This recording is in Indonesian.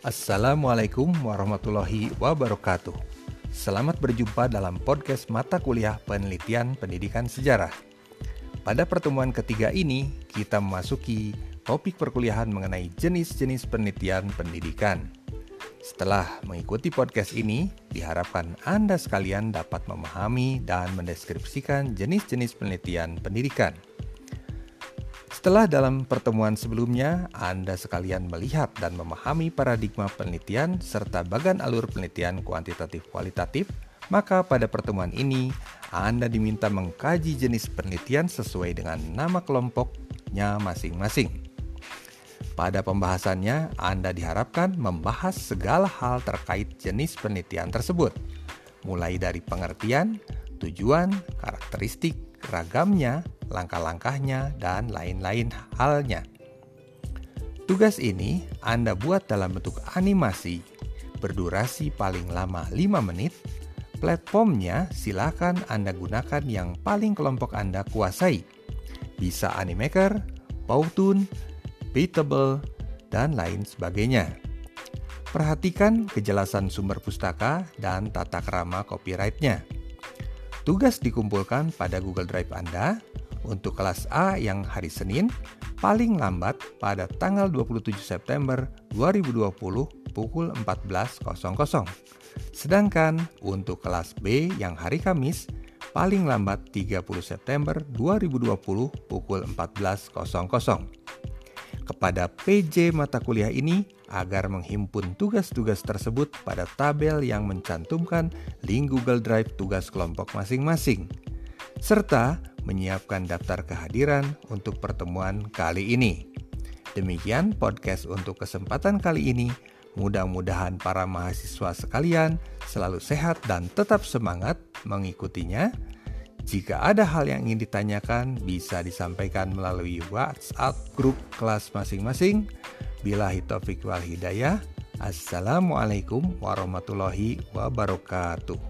Assalamualaikum warahmatullahi wabarakatuh. Selamat berjumpa dalam podcast mata kuliah penelitian pendidikan sejarah. Pada pertemuan ketiga ini, kita memasuki topik perkuliahan mengenai jenis-jenis penelitian pendidikan. Setelah mengikuti podcast ini, diharapkan Anda sekalian dapat memahami dan mendeskripsikan jenis-jenis penelitian pendidikan. Setelah dalam pertemuan sebelumnya, Anda sekalian melihat dan memahami paradigma penelitian serta bagan alur penelitian kuantitatif kualitatif, maka pada pertemuan ini Anda diminta mengkaji jenis penelitian sesuai dengan nama kelompoknya masing-masing. Pada pembahasannya, Anda diharapkan membahas segala hal terkait jenis penelitian tersebut, mulai dari pengertian, tujuan, karakteristik, ragamnya, langkah-langkahnya, dan lain-lain halnya. Tugas ini Anda buat dalam bentuk animasi berdurasi paling lama 5 menit. Platformnya silakan Anda gunakan yang paling kelompok Anda kuasai. Bisa Animaker, Powtoon, Beatable, dan lain sebagainya. Perhatikan kejelasan sumber pustaka dan tata krama copyrightnya. Tugas dikumpulkan pada Google Drive Anda untuk kelas A yang hari Senin paling lambat pada tanggal 27 September 2020 pukul 14.00. Sedangkan untuk kelas B yang hari Kamis paling lambat 30 September 2020 pukul 14.00 kepada PJ mata kuliah ini agar menghimpun tugas-tugas tersebut pada tabel yang mencantumkan link Google Drive tugas kelompok masing-masing, serta menyiapkan daftar kehadiran untuk pertemuan kali ini. Demikian podcast untuk kesempatan kali ini. Mudah-mudahan para mahasiswa sekalian selalu sehat dan tetap semangat mengikutinya. Jika ada hal yang ingin ditanyakan, bisa disampaikan melalui WhatsApp grup kelas masing-masing. Bila hitofik wal hidayah. Assalamualaikum warahmatullahi wabarakatuh.